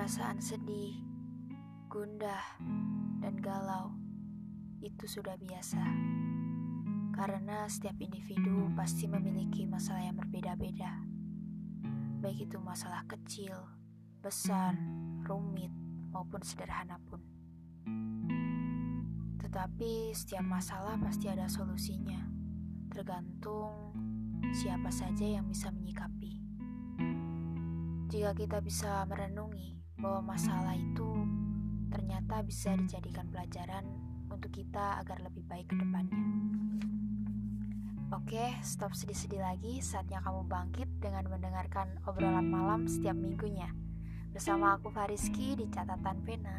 Perasaan sedih, gundah, dan galau itu sudah biasa. Karena setiap individu pasti memiliki masalah yang berbeda-beda. Baik itu masalah kecil, besar, rumit, maupun sederhana pun. Tetapi setiap masalah pasti ada solusinya, tergantung siapa saja yang bisa menyikapi. Jika kita bisa merenungi bahwa masalah itu ternyata bisa dijadikan pelajaran untuk kita agar lebih baik ke depannya. Oke, stop sedih-sedih lagi. Saatnya kamu bangkit dengan mendengarkan obrolan malam setiap minggunya. Bersama aku Fariski di catatan pena.